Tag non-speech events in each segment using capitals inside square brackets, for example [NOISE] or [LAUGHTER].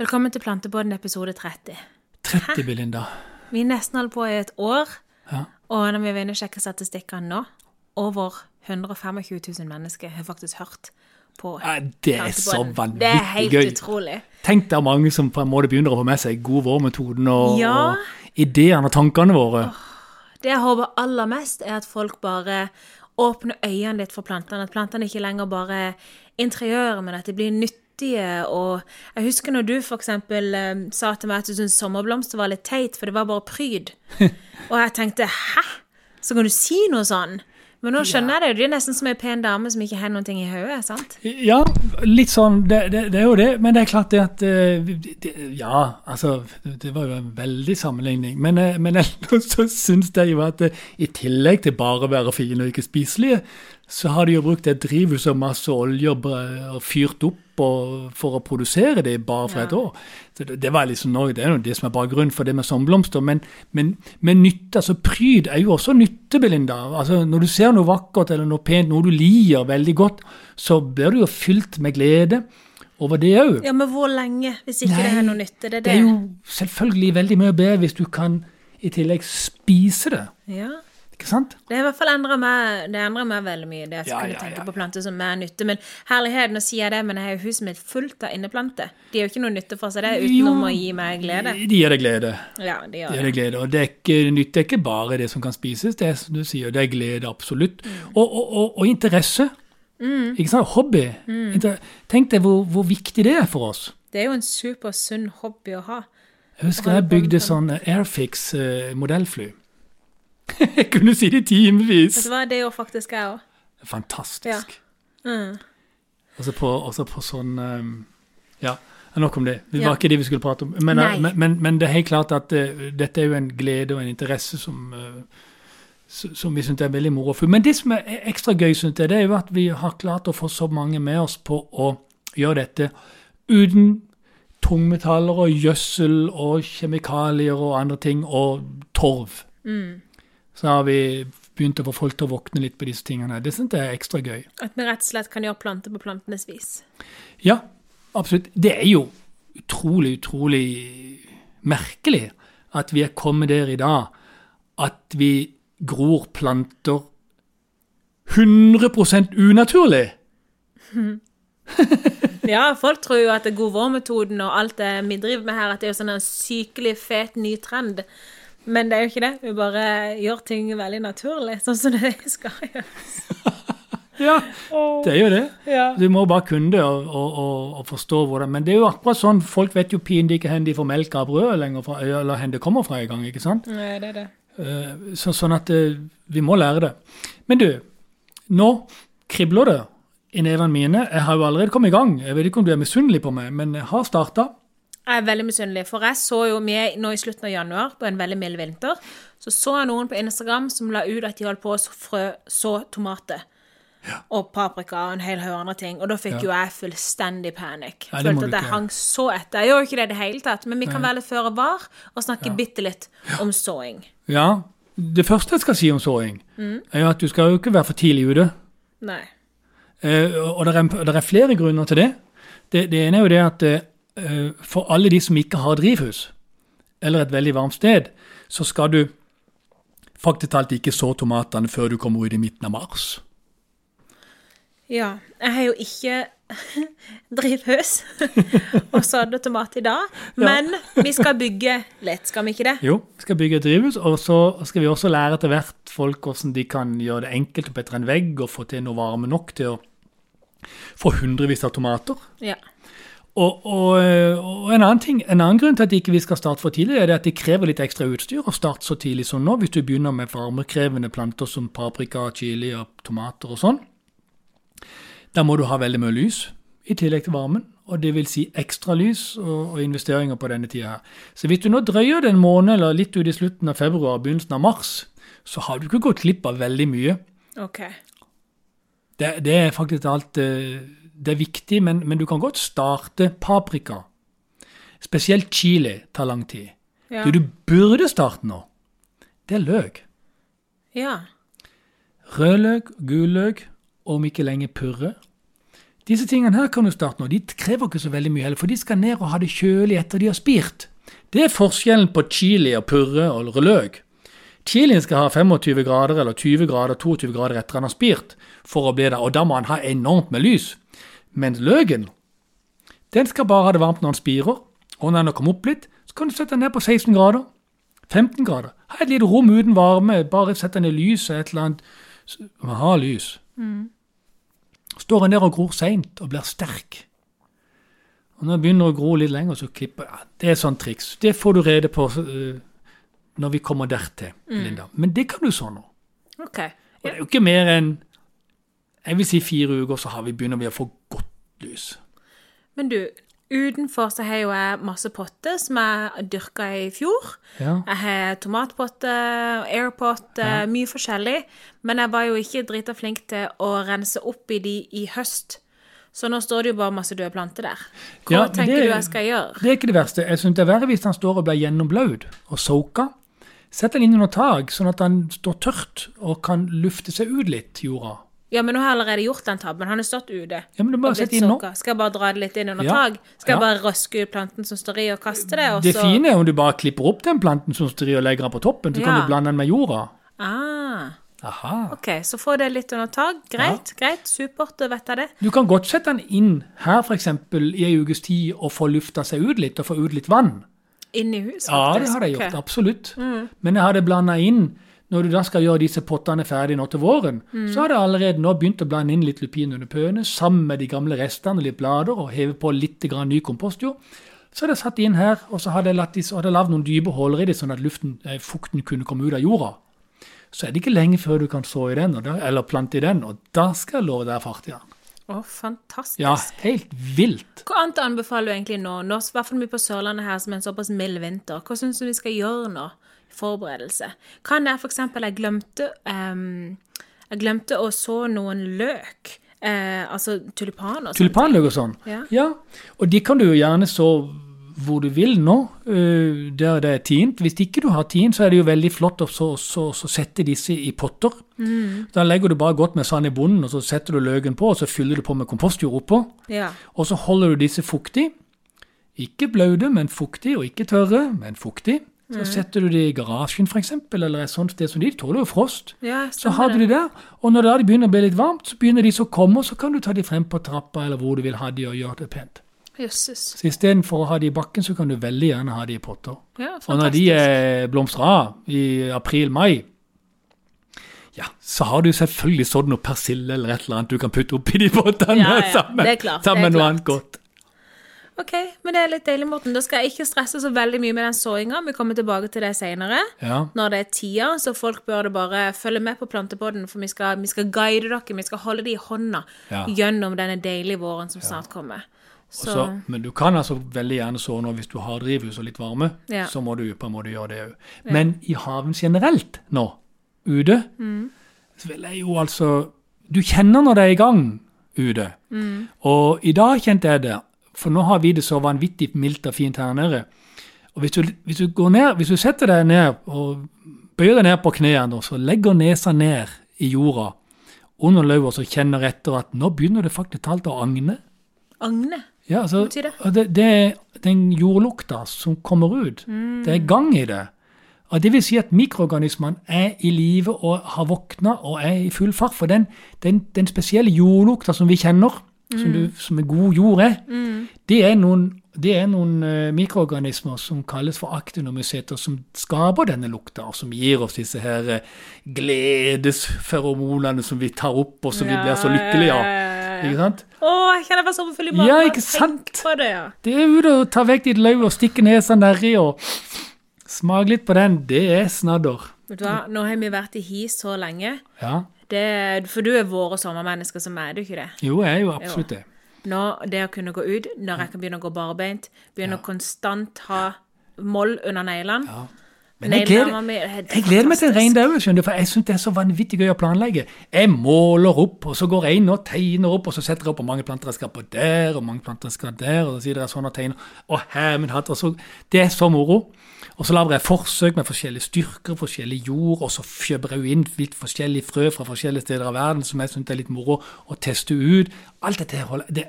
Velkommen til Plantebåten episode 30. 30, Belinda. Vi nesten holdt på i et år, Ja. og når vi vil sjekke statistikkene nå, over 125 000 mennesker har faktisk hørt på Ja, det er så vanvittig gøy. Det er helt gøy. utrolig. Tenk deg mange som på en måte begynner å få med seg god vår-metoden og, Ja. og ideene og tankene våre. Det jeg håper aller mest, er at folk bare åpner øynene litt for plantene. At plantene ikke lenger bare er interiøret, men at de blir nyttige. Og jeg husker når du f.eks. Um, sa til meg at du syntes sommerblomster var litt teit, for det var bare pryd. [LAUGHS] og jeg tenkte hæ? Så kan du si noe sånn? Men nå skjønner jeg det. Det er nesten som ei pen dame som ikke har noe i hodet. sant? Ja, litt sånn, det, det, det er jo det. Men det er klart det at eh, det, Ja, altså Det var jo en veldig sammenligning. Men, eh, men ellers så syns jeg jo at eh, i tillegg til bare å være fine og ikke spiselige, så har de jo brukt et drivhus og masse olje og, fyrt opp og, for å produsere det bare for Ja. et år. Så det, det var liksom det er jo det som er bakgrunnen for det med sommerblomster. Men, men, men nytte, altså pryd er jo også nytte, Belinda. Altså Når du ser noe vakkert eller noe pent, noe du liker veldig godt, så blir du jo fylt med glede over det òg. Ja, Men hvor lenge, hvis ikke det er noe nytte? Det er det. Det er jo selvfølgelig veldig mye bedre hvis du kan i tillegg spise det. Ja. Ikke sant? Det har i hvert fall endra meg, meg veldig mye, det at jeg Ja, kunne ja, tenke ja. på planter som er nytte. Men herlighet, nå sier jeg det, men jeg har jo huset mitt fullt av inneplanter. De jo ikke noe nytte for seg det, utenom Jo. å gi meg glede. De gir deg glede. Ja, de gjør de det. glede. Og det er ikke, nytte er ikke bare det som kan spises, det er som du sier, det er glede, absolutt. Mm. Og, og, og, og interesse. Ikke sant? Hobby. Mm. Tenk deg hvor, hvor viktig det er for oss. Det er jo en supersunn hobby å ha. Jeg husker jeg bygde sånn Airfix eh, modellfly. Jeg [LAUGHS] kunne si det i timevis. Det gjorde faktisk jeg òg. Fantastisk. Mm. Også på, også på sånn um, Ja, nok om det. Det Ja. var ikke det vi skulle prate om. Men, men, men, men det er helt klart at eh, dette er jo en glede og en interesse som, eh, som vi syns er veldig moro. Men det som er ekstra gøy, synes jeg, det er jo at vi har klart å få så mange med oss på å gjøre dette uten tungmetaller og gjødsel og kjemikalier og andre ting, og torv. Mm. Så har vi begynt å få folk til å våkne litt på disse tingene. Det syns jeg er ekstra gøy. At vi rett og slett kan gjøre planter på plantenes vis. Ja, absolutt. Det er jo utrolig, utrolig merkelig at vi er kommet der i dag at vi gror planter 100% unaturlig. [LAUGHS] Ja, folk tror jo at det er god vår-metoden og alt det vi driver med her, at det er jo sånn en sykelig fet ny trend. Men det er jo ikke det. Vi bare gjør ting veldig naturlig, sånn som det [LAUGHS] skal gjøres. [LAUGHS] Ja, det er jo det. Ja. Du må bare kunne det og, og, og, forstå hvordan Men det er jo akkurat sånn, folk vet jo pinlig ikke hvor de får melk av brød lenger fra, eller hvor det kommer fra engang, ikke sant? Nei, det er det. Eh, Så, sånn at eh, vi må lære det. Men du, nå kribler det i nevene mine. Jeg har jo allerede kommet i gang. Jeg vet ikke om du er misunnelig på meg, men jeg har starta. Jeg er veldig misunnelig, for jeg så jo med nå i slutten av januar, på en veldig mild vinter, så så jeg noen på Instagram som la ut at de holdt på å så frø så tomater. Og paprika og en hel haug andre ting. Og da fikk Ja. jo jeg fullstendig panikk. Nei, Følte at jeg hang så etter. Jeg gjør jo ikke det i det hele tatt, men vi kan være litt føre var og snakke bitte litt om såing. Ja, det første jeg skal si om såing, Mm. er jo at du skal jo ikke være for tidlig ute. Nei. Eh, og det er, er flere grunner til det. Det, det ene er jo det at eh, for alle de som ikke har drivhus, eller et veldig varmt sted, så skal du faktisk talt ikke så tomatene før du kommer ut i midten av mars. Ja. Jeg har jo ikke [LAUGHS] drivhus [LAUGHS] og sådde tomat i dag, men vi skal bygge litt, skal vi ikke det? Jo, vi skal bygge et drivhus, og så skal vi også lære etter hvert folk hvordan de kan gjøre det enkelt opp etter en vegg og få til noe varme nok til å få hundrevis av tomater. Ja. Og, og, og en, annen ting, en annen grunn til at ikke vi skal starte for tidlig, er at det krever litt ekstra utstyr å starte så tidlig som nå, hvis du begynner med varmekrevende planter som paprika, chili og tomater og sånn. Da må du ha veldig mye lys i tillegg til varmen, og det vil si ekstra lys og, og investeringer på denne tida her. Så hvis du nå drøyer det en måned eller litt ut i slutten av februar, begynnelsen av mars, så har du ikke gått glipp av veldig mye. OK. Det, det er faktisk alt eh, Det er viktig, men, men du kan godt starte paprika. Spesielt chili tar lang tid. Ja. Det du burde starte nå, det er løk. ja. Rødløk, gulløk, om ikke lenge purre. Disse tingene her kan du starte nå. De krever ikke så veldig mye heller, for de skal ned og ha det kjølig etter de har spirt. Det er forskjellen på chili og purre og løk. Chilien skal ha 25 grader eller 20 grader, 22 grader etter han har spirt, for å bli det, og da må han ha enormt med lys. Mens løken, den skal bare ha det varmt når den spirer, og når den har kommet opp litt, så kan du sette den ned på 16 grader. 15 grader. Ha et lite rom uten varme, bare sett den i lyset et eller annet. Man har lys. Mm. Står den der og gror seint og blir sterk. Og når den begynner å gro litt lenger, så klipper ja, Det er sånn triks. Det får du rede på uh, når vi kommer dertil, Linda. Men det kan du så nå. OK. Og det er jo ikke mer enn jeg vil si fire uker, så har vi begynner vi å få lys. Men du, utenfor så har jo jeg masse potter som jeg dyrka i fjor. Ja. Jeg har tomatpotte, airpot, Ja. mye forskjellig. Men jeg var jo ikke drita flink til å rense opp i de i høst. Så nå står det jo bare masse døde planter der. Hva Ja, tenker det- du jeg skal gjøre? Det er ikke det verste. Jeg synes det er verre hvis han står og blir gjennomblaut og soaka. Sett den inn under tak, sånn at han står tørt og kan lufte seg ut litt, jorda. Ja, men nå har jeg allerede gjort den tabben. Han har stått ute. Ja, men du må og blitt inn nå. soka. Skal jeg bare dra det litt inn under Ja, tak? Skal jeg ja. bare røske ut planten som står i, og kaste det? Og Det så... fine er om du bare klipper opp den planten som står i og legger den på toppen, så kan du blande den med jorda. Ah, Aha. OK, så få det litt under tak. Greit, greit. Supert, da vet jeg det. Du kan godt sette den inn her f.eks. i ei ukes tid og få lufta seg ut litt og få ut litt vann. Inn i huset, Ja, det har jeg gjort. gjort, absolutt. Men jeg hadde blanda inn når du da skal gjøre disse pottene ferdig nå til våren, så har det allerede nå begynt å blande inn litt lupin under pøene, sammen med de gamle restene litt blader, og heve på litt grann ny kompostjord. Så hadde jeg satt inn her, og så hadde jeg, de, så hadde jeg lagd noen dype huller i det, sånn at luften, eh, fukten kunne komme ut av jorda. Så er det ikke lenge før du kan så i den, da, eller plante i den, og da skal jeg love deg fart i den. Å, fantastisk. Ja, helt vilt. Hva annet anbefaler du egentlig nå? Nå hvert fall vi på Sørlandet her som er en såpass mild vinter. Hva syns du vi skal gjøre nå? Forberedelse. Kan jeg f.eks. Jeg glemte ehm, Jeg glemte å så noen løk. Eh, altså tulipaner. Tulipanløk og sånn. Ja. Og de kan du jo gjerne så hvor du vil nå, uh, der det er tint. Hvis ikke du har tint, så er det jo veldig flott å så, så, så sette disse i potter. Da legger du bare godt med sand i bunnen, og så setter du løken på, og så fyller du på med kompostjord oppå. Ja. Og så holder du disse fuktig. Ikke blaute, men fuktig, og ikke tørre, men fuktig. Så setter du det i garasjen f.eks., eller et sånt sted som de. De tåler jo frost. ja Så har du det. de der, og når da de begynner å bli litt varmt, så begynner de så å komme, og så kan du ta de frem på trappa, eller hvor du vil ha de, og gjøre det pent. Jesus. Så istedenfor å ha de i bakken, så kan du veldig gjerne ha de i potter. Ja, Og når de er blomstrer av i april-mai, ja, så har du selvfølgelig sådd noe persille eller et eller annet du kan putte oppi de pottene Ja, [LAUGHS] sammen, det sammen med noe annet godt. OK, men det er litt deilig, Morten. Da skal jeg ikke stresse så veldig mye med den såinga. Vi kommer tilbake til det seinere. Ja. Når det er tida, så folk bør det bare følge med på Plantepodden, for vi skal, vi skal guide dere, vi skal holde det i hånda Ja. gjennom denne deilige våren som snart kommer. Så, Så, men du kan altså veldig gjerne så nå hvis du har drivhus og litt varme, Ja. så må du på en måte gjøre det òg. Men i haven generelt nå, ute, Mm. så vil jeg jo altså Du kjenner når det er i gang ute. Mm. Og i dag kjente jeg det, for nå har vi det så vanvittig mildt og fint her nede. Og hvis du, hvis du går ned, hvis du setter deg ned og bøyer deg ned på knærne, og så legger nesa ned i jorda under og så kjenner etter at nå begynner det faktisk talt å agne. Agne. Ja, altså, betyr det? det, det er den jordlukta som kommer ut. Mm. Det er gang i det. Og Det vil si at mikroorganismene er i live og har våkna og er i full fart. For den, den, den spesielle jordlukta som vi kjenner, som, Mm. du, som en god jord er, det er noen, det er noen eh, mikroorganismer som kalles for aktinomyceter, som skaper denne lukta, og som gir oss disse her eh, gledesferomonene som vi tar opp, og som vi blir så lykkelige av. Ikke sant? Å, jeg kjenner meg så full i. Ja, bare ikke sant? På det, ja. Det er ut og ta vekk ditt løv og stikke nesa nedi og smake litt på den. Det er snadder. Vet du hva, nå har vi vært i hi så lenge. Ja. Det, for du er våre sommermennesker som er du ikke det? Jo, jeg er jo absolutt det. Nå, det å kunne gå ut, når jeg kan begynne å gå barbeint, begynne å konstant ha moll under neglene, Ja. Men jeg gleder, er jeg gleder meg til en rein daue, for jeg syns det er så vanvittig gøy å planlegge. Jeg måler opp, og så går jeg inn og tegner opp, og så setter jeg opp hvor mange planter jeg skal på der, og mange planter jeg skal der, og så sier dere sånn og tegner. Og her, min hatt, og så, Det er så moro. Og så lager jeg forsøk med forskjellige styrker, forskjellig jord, og så kjøper jeg inn litt forskjellige frø fra forskjellige steder av verden som jeg syns er litt moro å teste ut. Alt dette holder det,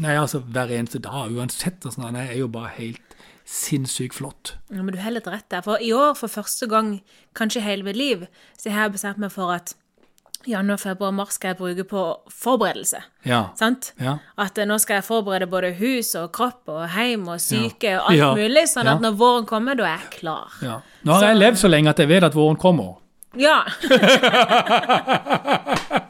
Nei, altså hver eneste dag, uansett og det jeg er jo bare helt sinnssykt flott. Ja, men du har litt rett der. For i år, for første gang kanskje hele mitt liv, så har jeg bestemt meg for at januar, februar, mars skal jeg bruke på forberedelse. Ja. Sant? Ja. At eh, nå skal jeg forberede både hus og kropp og heim og syke og alt Ja. mulig, sånn at Ja. når våren kommer, da er jeg klar. Ja. Nå har jeg levd så lenge at jeg vet at våren kommer. Ja! [LAUGHS]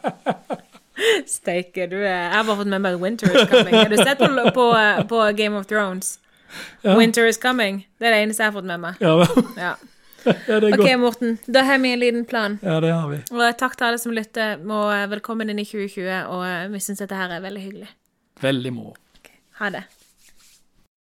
Steike, du er Jeg har bare fått med meg Winter is coming. Har du sett på, på, på Game of Thrones? Winter is coming. Det er det eneste jeg har fått med meg. Ja, Ja. [LAUGHS] ja det er OK, godt. Morten. Da har vi en liten plan. Ja, det har vi. Og takk til alle som lytter, Må velkommen inn i 2020. Og vi syns dette her er veldig hyggelig. Veldig moro. Ha det.